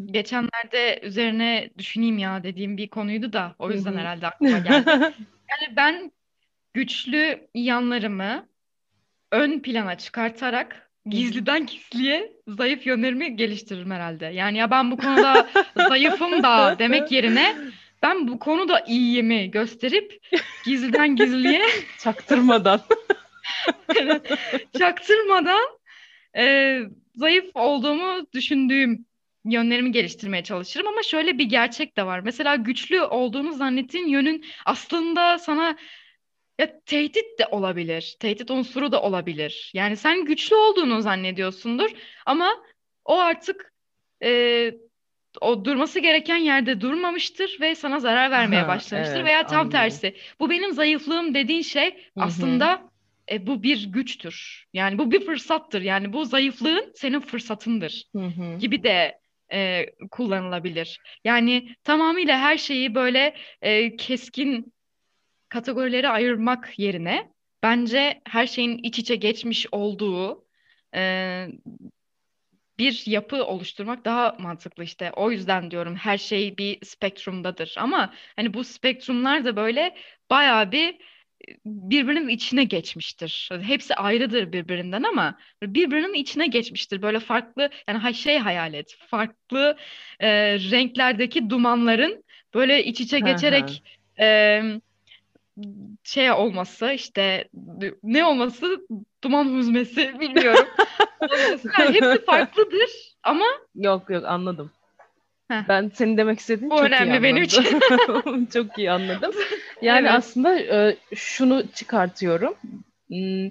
geçenlerde üzerine düşüneyim ya dediğim bir konuydu da o yüzden herhalde aklıma geldi. Yani ben güçlü yanlarımı ön plana çıkartarak gizliden gizliye zayıf yönlerimi geliştiririm herhalde. Yani ya ben bu konuda zayıfım da demek yerine ben bu konuda iyiyimi gösterip gizliden gizliye çaktırmadan çaktırmadan e, zayıf olduğumu düşündüğüm yönlerimi geliştirmeye çalışırım ama şöyle bir gerçek de var. Mesela güçlü olduğunu zannettiğin yönün aslında sana ya tehdit de olabilir. Tehdit unsuru da olabilir. Yani sen güçlü olduğunu zannediyorsundur ama o artık e, o durması gereken yerde durmamıştır ve sana zarar vermeye ha, başlamıştır evet, veya tam anladım. tersi. Bu benim zayıflığım dediğin şey Hı-hı. E, bu bir güçtür. Yani bu bir fırsattır. Yani bu zayıflığın senin fırsatındır Hı-hı. gibi de e, kullanılabilir. Yani tamamıyla her şeyi böyle e, keskin kategorilere ayırmak yerine bence her şeyin iç içe geçmiş olduğu e, bir yapı oluşturmak daha mantıklı işte. O yüzden diyorum her şey bir spektrumdadır. Ama hani bu spektrumlar da böyle bayağı bir birbirinin içine geçmiştir. Hepsi ayrıdır birbirinden ama birbirinin içine geçmiştir. Böyle farklı yani şey hayal et. Farklı e, renklerdeki dumanların böyle iç içe geçerek e, şey olması işte ne olması duman hüzmesi bilmiyorum. Mesela hepsi farklıdır ama Yok yok anladım. Heh. Ben senin demek istediğin Bu çok önemli iyi benim için. çok iyi anladım. Yani Evet. aslında e, şunu çıkartıyorum. Hmm,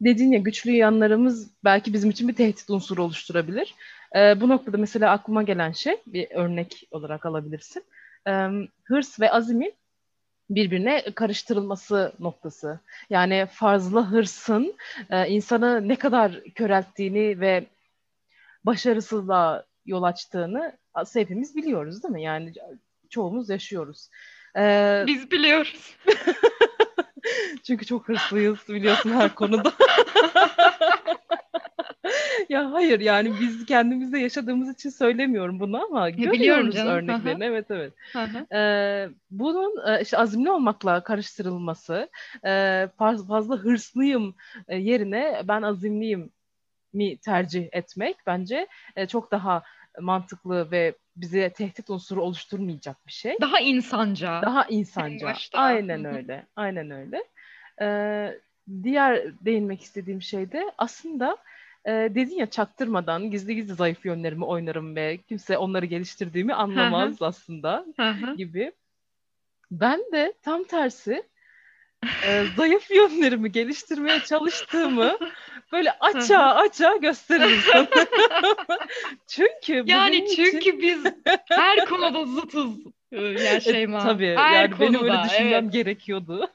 Dediğin ya güçlü yanlarımız belki bizim için bir tehdit unsuru oluşturabilir. E, bu noktada mesela aklıma gelen şey bir örnek olarak alabilirsin. E, hırs ve azimin birbirine karıştırılması noktası. Yani fazla hırsın e, insanı ne kadar körelttiğini ve başarısızlığa yol açtığını aslında hepimiz biliyoruz değil mi? Yani çoğumuz yaşıyoruz. E, biz biliyoruz. çünkü çok hırslıyız biliyorsun her konuda. ya hayır yani biz kendimizde yaşadığımız için söylemiyorum bunu ama görüyoruz örneklerini. Evet evet. Ee, bunun e, işte azimli olmakla karıştırılması, e, faz- fazla hırslıyım e, yerine ben azimliyim mi tercih etmek bence e, çok daha mantıklı ve bize tehdit unsuru oluşturmayacak bir şey. Daha insanca. Daha insanca. başta. Aynen öyle. Aynen öyle. Ee, diğer değinmek istediğim şey de aslında e, dedin ya çaktırmadan gizli gizli zayıf yönlerimi oynarım ve kimse onları geliştirdiğimi anlamaz aslında gibi. Ben de tam tersi e, zayıf yönlerimi geliştirmeye çalıştığımı böyle açığa açığa gösteririm sana. çünkü Yani benim için- çünkü biz her konuda zıtız. e, Yani E, Şeyma. tabii her yani benim öyle konuda, düşünmem evet. gerekiyordu.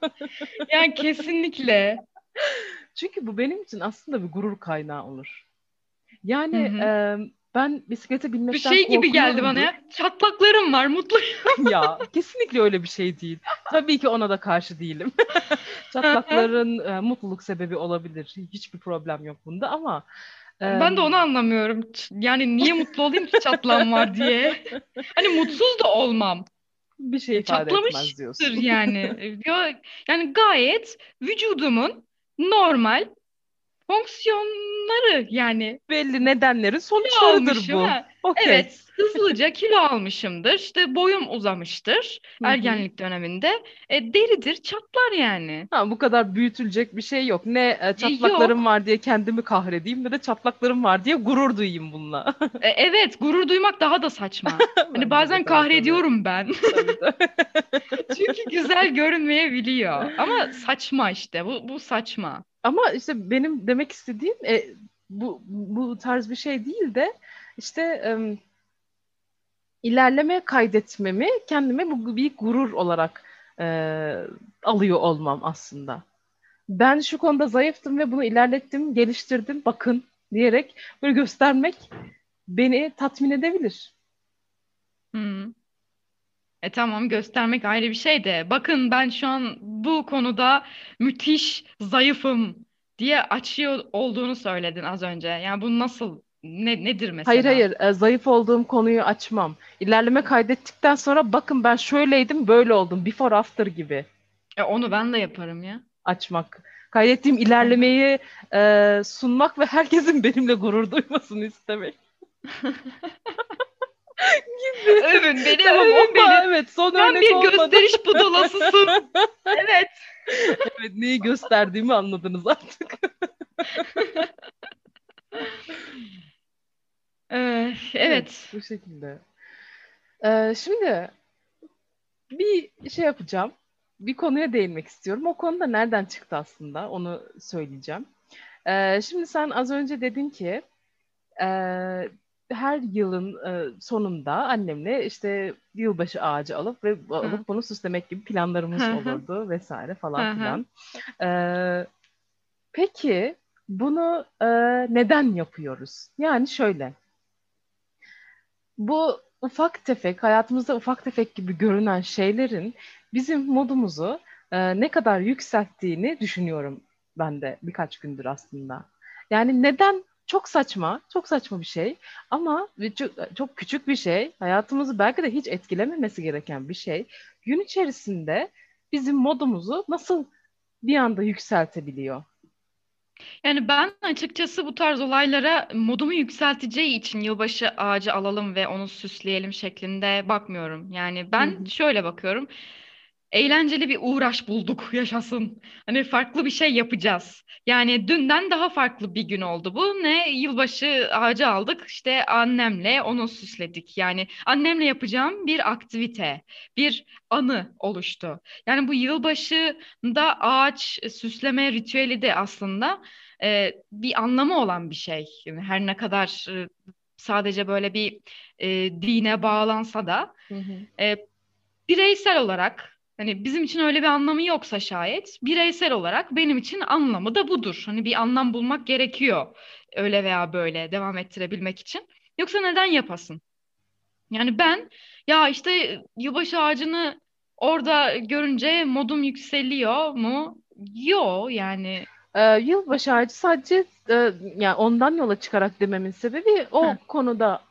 Yani kesinlikle. Çünkü bu benim için aslında bir gurur kaynağı olur. Yani Hı e, ben bisiklete Bir binmekten şey gibi geldi bana ya. Çatlaklarım var, mutluyum. ya kesinlikle öyle bir şey değil. Tabii ki ona da karşı değilim. Çatlakların e, mutluluk sebebi olabilir. Hiçbir problem yok bunda ama e, Ben de onu anlamıyorum. Yani niye mutlu olayım ki çatlağım var diye. Hani mutsuz da olmam. bir şey ifade etmez diyorsun. yani. Yani gayet vücudumun normal fonksiyonları yani. Belli nedenlerin sonuçlarıdır bu. ha. Okey. Evet, hızlıca kilo almışımdır. İşte boyum uzamıştır ergenlik döneminde. E, deridir, çatlar yani. Ha, bu kadar büyütülecek bir şey yok. Ne e, çatlaklarım var diye kendimi kahredeyim ne de çatlaklarım var diye gurur duyayım bununla. E, evet, gurur duymak daha da saçma. Hani bazen kahrediyorum ben. Çünkü güzel görünmeyebiliyor. Ama saçma işte. Bu, bu saçma. Ama işte benim demek istediğim e, bu bu tarz bir şey değil de işte em, ilerleme kaydetmemi kendime bu bir gurur olarak e, alıyor olmam aslında. Ben şu konuda zayıftım ve bunu ilerlettim, geliştirdim, bakın diyerek böyle göstermek beni tatmin edebilir. Hı. E tamam göstermek ayrı bir şey de. Bakın ben şu an bu konuda müthiş zayıfım diye açıyor olduğunu söyledin az önce. Yani bu nasıl ne nedir mesela? Hayır hayır, e, zayıf olduğum konuyu açmam. İlerleme kaydettikten sonra bakın ben şöyleydim, böyle oldum, before after gibi. E, onu ben de yaparım ya. açmak. Kaydettiğim ilerlemeyi e, sunmak ve herkesin benimle gurur duymasını istemek. Övün beni, Tamam, övün ama beni. evet son Sen örnek bir olmadı. gösteriş budalasısın. Evet. Evet, neyi gösterdiğimi anladınız artık. Ee, evet. Bu şekilde. E, şimdi bir şey yapacağım. Bir konuya değinmek istiyorum. O konuda nereden çıktı aslında onu söyleyeceğim. E, şimdi sen az önce dedin ki e, her yılın e, sonunda annemle işte yılbaşı ağacı alıp ve alıp bunu süslemek gibi planlarımız olurdu vesaire falan hı. filan. E, peki bunu e, neden yapıyoruz? Yani şöyle. Bu ufak tefek, hayatımızda ufak tefek gibi görünen şeylerin bizim modumuzu e, ne kadar yükselttiğini düşünüyorum ben de birkaç gündür aslında. Yani neden? Çok saçma, çok saçma bir şey ama çok, çok küçük bir şey. Hayatımızı belki de hiç etkilememesi gereken bir şey. Gün içerisinde bizim modumuzu nasıl bir anda yükseltebiliyor? Yani ben açıkçası bu tarz olaylara modumu yükselteceği için yılbaşı ağacı alalım ve onu süsleyelim şeklinde bakmıyorum. Yani ben Hı hı. şöyle bakıyorum. Eğlenceli bir uğraş bulduk yaşasın. Hani farklı bir şey yapacağız. Yani dünden daha farklı bir gün oldu bu. Ne yılbaşı ağacı aldık işte annemle onu süsledik. Yani annemle yapacağım bir aktivite, bir anı oluştu. Yani bu yılbaşında ağaç süsleme ritüeli de aslında e, bir anlamı olan bir şey. Yani her ne kadar e, sadece böyle bir e, dine bağlansa da Hı hı. e, bireysel olarak Hani bizim için öyle bir anlamı yoksa şayet bireysel olarak benim için anlamı da budur. Hani bir anlam bulmak gerekiyor öyle veya böyle devam ettirebilmek için. Yoksa neden yapasın? Yani ben ya işte yılbaşı ağacını orada görünce modum yükseliyor mu? Yo yani. Ee, yılbaşı ağacı sadece e, yani ondan yola çıkarak dememin sebebi o Heh. konuda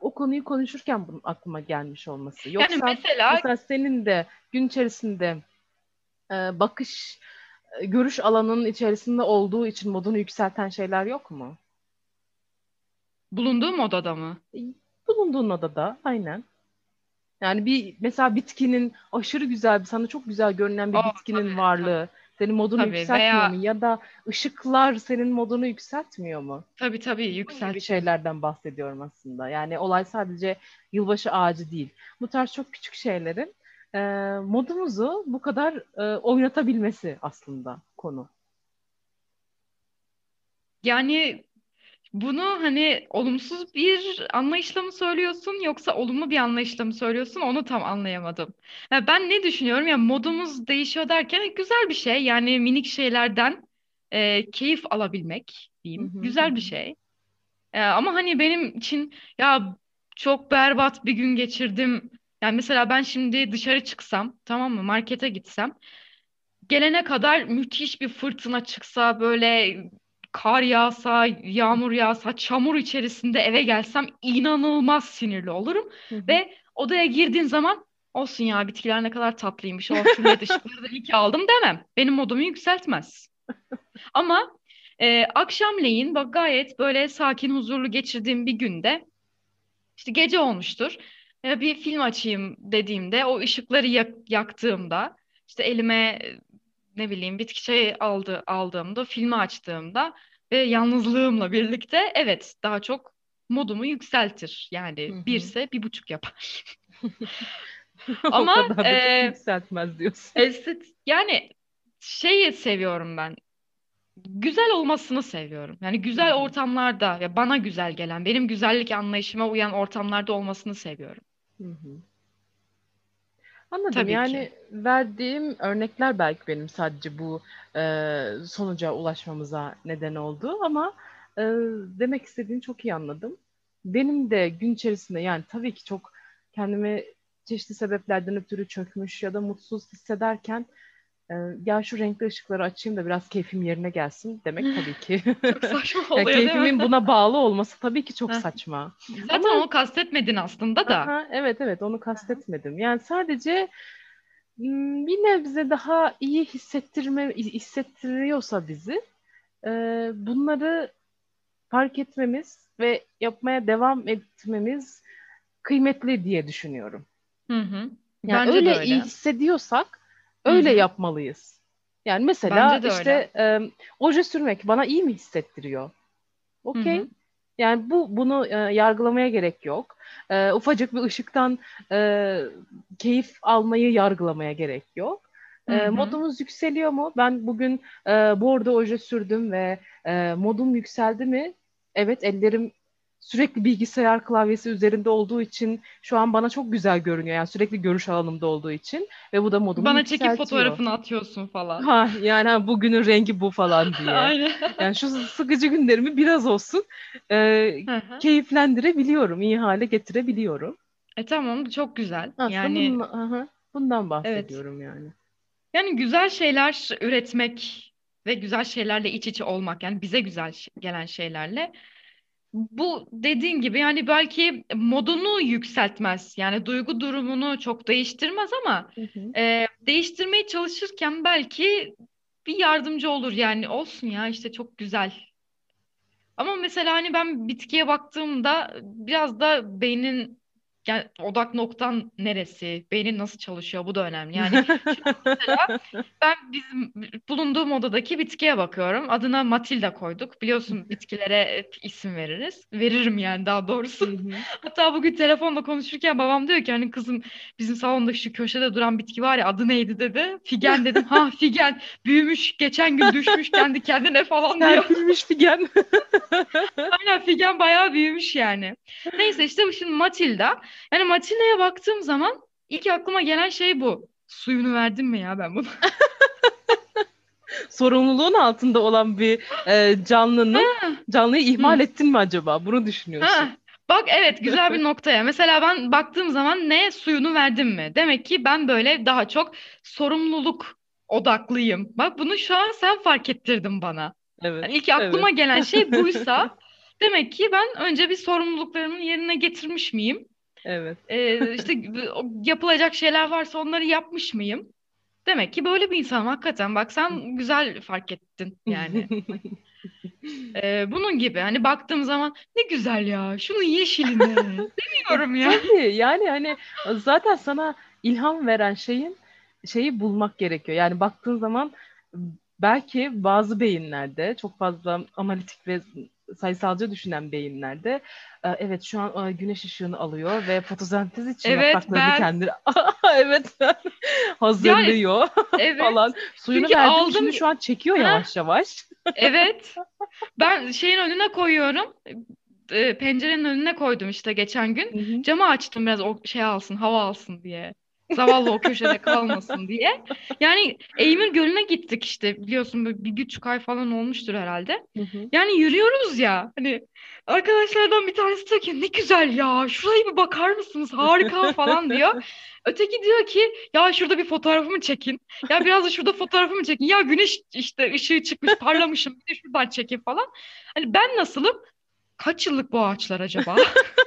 o konuyu konuşurken bunun aklıma gelmiş olması. Yoksa Yani mesela mesela senin de gün içerisinde e, bakış, e, görüş alanının içerisinde olduğu için modunu yükselten şeyler yok mu? bulunduğum odada mı? E, Bulunduğun odada aynen. Yani bir mesela bitkinin aşırı güzel, sana çok güzel görünen bir Oh, bitkinin tabii, varlığı senin modunu tabii yükseltmiyor veya mu? Ya da ışıklar senin modunu yükseltmiyor mu? tabii tabii Bunun gibi yükseltiyor. şeylerden bahsediyorum aslında. Yani olay sadece yılbaşı ağacı değil. Bu tarz çok küçük şeylerin e, modumuzu bu kadar e, oynatabilmesi aslında konu. Yani bunu hani olumsuz bir anlayışla mı söylüyorsun yoksa olumlu bir anlayışla mı söylüyorsun onu tam anlayamadım. Ya ben ne düşünüyorum ya modumuz değişiyor derken güzel bir şey yani minik şeylerden e, keyif alabilmek diyeyim hı hı. güzel bir şey. E, ama hani benim için ya çok berbat bir gün geçirdim. Yani mesela ben şimdi dışarı çıksam tamam mı markete gitsem gelene kadar müthiş bir fırtına çıksa böyle kar yağsa, yağmur yağsa, çamur içerisinde eve gelsem inanılmaz sinirli olurum. Hı hı. Ve odaya girdiğin zaman olsun ya bitkiler ne kadar tatlıymış. O şu led ışıkları da iyi ki aldım demem. Benim modumu yükseltmez. Ama e, akşamleyin bak gayet böyle sakin huzurlu geçirdiğim bir günde işte gece olmuştur. E, bir film açayım dediğimde o ışıkları yak- yaktığımda işte elime ne bileyim bitki çayı aldı aldığımda filmi açtığımda ve yalnızlığımla birlikte evet daha çok modumu yükseltir. Yani hı. birse bir buçuk yapar. O Ama kadar da çok e, yükseltmez diyorsun. estet yani şeyi seviyorum ben. Güzel olmasını seviyorum. Yani güzel ortamlarda ya bana güzel gelen, benim güzellik anlayışıma uyan ortamlarda olmasını seviyorum. Hı hı. Anladım. Tabii ki. Yani verdiğim örnekler belki benim sadece bu e, sonuca ulaşmamıza neden oldu ama e, demek istediğini çok iyi anladım. Benim de gün içerisinde yani tabii ki çok kendimi çeşitli sebeplerden ötürü çökmüş ya da mutsuz hissederken ya şu renkli ışıkları açayım da biraz keyfim yerine gelsin demek tabii ki. Çok saçma Yani oluyor değil keyfimin mi? buna bağlı olması tabii ki çok saçma. Zaten Ama onu kastetmedin aslında da. aha, evet evet onu kastetmedim. Yani sadece bir nebze daha iyi hissettirme hissettiriyorsa bizi bunları fark etmemiz ve yapmaya devam etmemiz kıymetli diye düşünüyorum. Hı hı. Yani Bence de öyle iyi öyle. hissediyorsak öyle hı. yapmalıyız. Yani mesela öyle. işte e, oje sürmek bana iyi mi hissettiriyor? Okey. Yani bu bunu e, yargılamaya gerek yok. E, ufacık bir ışıktan e, keyif almayı yargılamaya gerek yok. Hı E, modumuz yükseliyor mu? Ben bugün e, bordo oje sürdüm ve e, modum yükseldi mi? Evet, ellerim sürekli bilgisayar klavyesi üzerinde olduğu için şu an bana çok güzel görünüyor. Yani sürekli görüş alanımda olduğu için ve bu da modumu Bana çekip fotoğrafını atıyorsun falan. Ha yani ha, bugünün rengi bu falan diye. Aynen. Yani şu sıkıcı günlerimi biraz olsun e, keyiflendirebiliyorum, iyi hale getirebiliyorum. E tamam çok güzel. Aslında Yani bunun, aha, bundan evet. bahsediyorum yani. Yani güzel şeyler üretmek ve güzel şeylerle iç içe olmak yani bize güzel gelen şeylerle bu dediğin gibi yani belki modunu yükseltmez yani duygu durumunu çok değiştirmez ama Hı hı. e, değiştirmeye çalışırken belki bir yardımcı olur yani olsun ya işte çok güzel. Ama mesela hani ben bitkiye baktığımda biraz da beynin yani odak noktan neresi? Beynin nasıl çalışıyor? Bu da önemli. Yani mesela ben bizim bulunduğum odadaki bitkiye bakıyorum. Adına Matilda koyduk. Biliyorsun bitkilere isim veririz. Veririm yani daha doğrusu. Hatta bugün telefonla konuşurken babam diyor ki hani kızım bizim salonda şu köşede duran bitki var ya adı neydi dedi. Figen dedim. Ha Figen büyümüş geçen gün düşmüş kendi kendine falan diyor. Serpilmiş Figen. Aynen Figen bayağı büyümüş yani. Neyse işte şimdi Matilda. Yani Matilda'ya baktığım zaman ilk aklıma gelen şey bu. Suyunu verdim mi ya ben bunu? Sorumluluğun altında olan bir e, canlının canlıyı ihmal Hı. ettin mi acaba? Bunu düşünüyorsun. Ha, bak evet güzel bir noktaya. Mesela ben baktığım zaman ne suyunu verdim mi? Demek ki ben böyle daha çok sorumluluk odaklıyım. Bak bunu şu an sen fark ettirdin bana. Evet. Yani ilk aklıma evet. gelen şey buysa demek ki ben önce bir sorumluluklarımı yerine getirmiş miyim? Evet. Ee, işte yapılacak şeyler varsa onları yapmış mıyım? Demek ki böyle bir insanım hakikaten. Bak sen güzel fark ettin yani. Ee, bunun gibi hani baktığım zaman ne güzel ya şunun yeşiline demiyorum ya. Tabii yani hani zaten sana ilham veren şeyin şeyi bulmak gerekiyor. Yani baktığın zaman belki bazı beyinlerde çok fazla analitik ve sayısalcı düşünen beyinlerde e, evet şu an e, güneş ışığını alıyor ve fotosentez için Evet, yapraklarını ben- kendini evet hazırlıyor Evet, falan. Suyunu Çünkü verdim aldım- şimdi şu an çekiyor Ha. yavaş yavaş. evet. Ben şeyin önüne koyuyorum. Ee, pencerenin önüne koydum işte geçen gün. Camı açtım biraz o şey alsın, hava alsın diye. Zavallı o köşede kalmasın diye. Yani Eymir Gölü'ne gittik işte biliyorsun böyle bir buçuk ay falan olmuştur herhalde. Hı hı. Yani yürüyoruz ya hani arkadaşlardan bir tanesi diyor ki ne güzel ya şuraya bir bakar mısınız harika falan diyor. Öteki diyor ki ya şurada bir fotoğrafımı çekin. Ya biraz da şurada fotoğrafımı çekin. Ya güneş işte ışığı çıkmış parlamışım bir de şuradan çekin falan. Hani ben nasılım? Kaç yıllık bu ağaçlar acaba?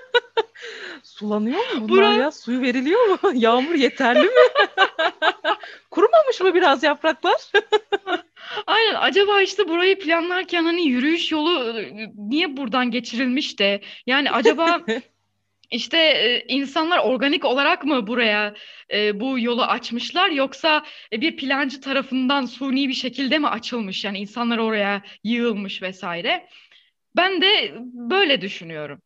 Sulanıyor mu bunlar Bura- ya? Suyu veriliyor mu? Yağmur yeterli mi? Kurumamış mı biraz yapraklar? Aynen acaba işte burayı planlarken hani yürüyüş yolu e, niye buradan geçirilmiş de yani acaba işte e, insanlar organik olarak mı buraya e, bu yolu açmışlar yoksa bir plancı tarafından suni bir şekilde mi açılmış yani insanlar oraya yığılmış vesaire. Ben de böyle düşünüyorum.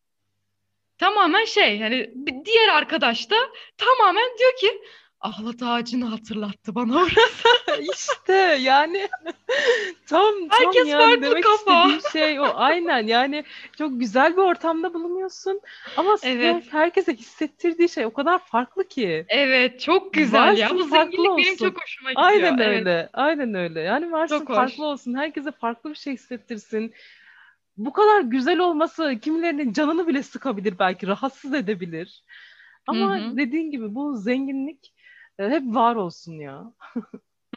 Tamamen şey hani diğer arkadaş da tamamen diyor ki ahlat ağacını hatırlattı bana orası. işte yani tam tam Herkes yani farklı demek kafa. istediğim şey o aynen yani çok güzel bir ortamda bulunuyorsun ama Evet. herkese hissettirdiği şey o kadar farklı ki. Evet çok güzel ya. Varsın, Bu farklı zenginlik benim olsun. çok hoşuma gidiyor. Aynen Evet. öyle. Aynen öyle. Yani varsın Çok hoş. farklı olsun. Herkese farklı bir şey hissettirsin. Bu kadar güzel olması kimilerinin canını bile sıkabilir belki rahatsız edebilir. Ama Hı hı. dediğin gibi bu zenginlik e, hep var olsun ya.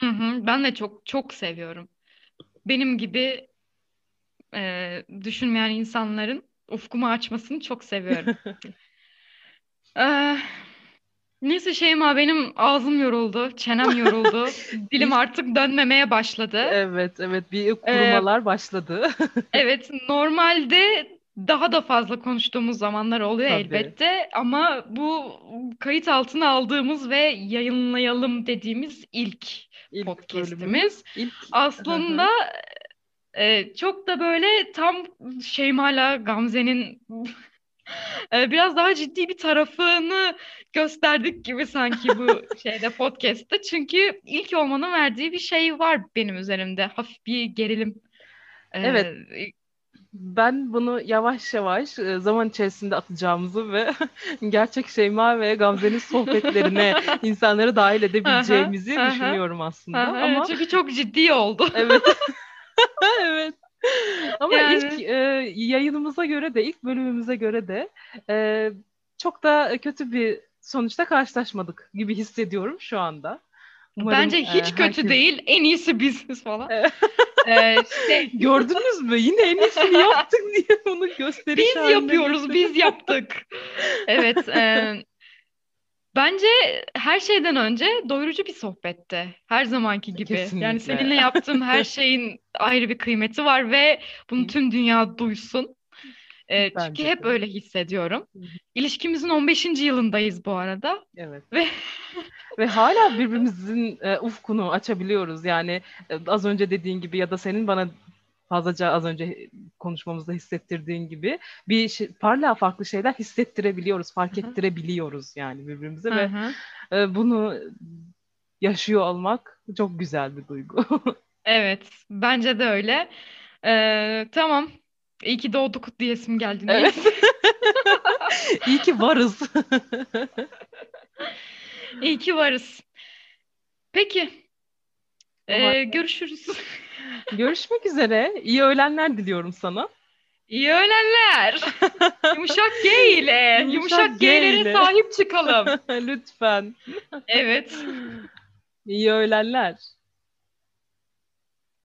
Hı hı, ben de çok çok seviyorum. Benim gibi e, düşünmeyen insanların ufkumu açmasını çok seviyorum. Eh, neyse Şeyma benim ağzım yoruldu, çenem yoruldu, dilim artık dönmemeye başladı. Evet, evet bir kurumalar başladı. Evet, normalde daha da fazla konuştuğumuz zamanlar oluyor Tabii. elbette ama bu kayıt altına aldığımız ve yayınlayalım dediğimiz ilk İlk podcast'imiz. ilk Aslında e, çok da böyle tam Şeyma'la Gamze'nin biraz daha ciddi bir tarafını gösterdik gibi sanki bu şeyde podcast'te. Çünkü ilk olmanın verdiği bir şey var benim üzerimde. Hafif bir gerilim. E, Evet. ben bunu yavaş yavaş e, zaman içerisinde atacağımızı ve gerçek Şeyma ve Gamze'nin sohbetlerine insanları dahil edebileceğimizi düşünüyorum aslında. Ama Çünkü çok ciddi oldu. Evet. Evet. Ama Yani. ilk e, yayınımıza göre de, ilk bölümümüze göre de e, çok da kötü bir sonuçta karşılaşmadık gibi hissediyorum şu anda. Umarım, Bence e, hiç kötü herkes- değil. En iyisi biziz falan. Evet. E, şey, Gördünüz mü? Yine en iyisini yaptık diye bunu gösteriş Biz yapıyoruz, biz yaptık. Evet, e, bence her şeyden önce doyurucu bir sohbette. Her zamanki gibi. Yani Kesinlikle. seninle yaptığım her şeyin ayrı bir kıymeti var ve bunu tüm dünya duysun. E, çünkü Bence hep de. öyle hissediyorum. İlişkimizin 15. yılındayız bu arada. Evet. Ve Ve hala birbirimizin e, ufkunu açabiliyoruz. Yani e, az önce dediğin gibi ya da senin bana fazlaca az önce konuşmamızda hissettirdiğin gibi bir şey, parla farklı şeyler hissettirebiliyoruz, fark Hı hı. ettirebiliyoruz yani birbirimize ve e, bunu yaşıyor olmak çok güzel bir duygu. Evet, bence de öyle. E, tamam. İyi ki doğduk diyesim geldi. Evet. İyi ki varız. İyi ki varız. Peki, e, halde görüşürüz. görüşmek üzere. İyi öğlenler diliyorum sana. İyi öğlenler. Yumuşak G ile, Yumuşak yumuşak G'lere sahip çıkalım. Lütfen. Evet. İyi öğlenler.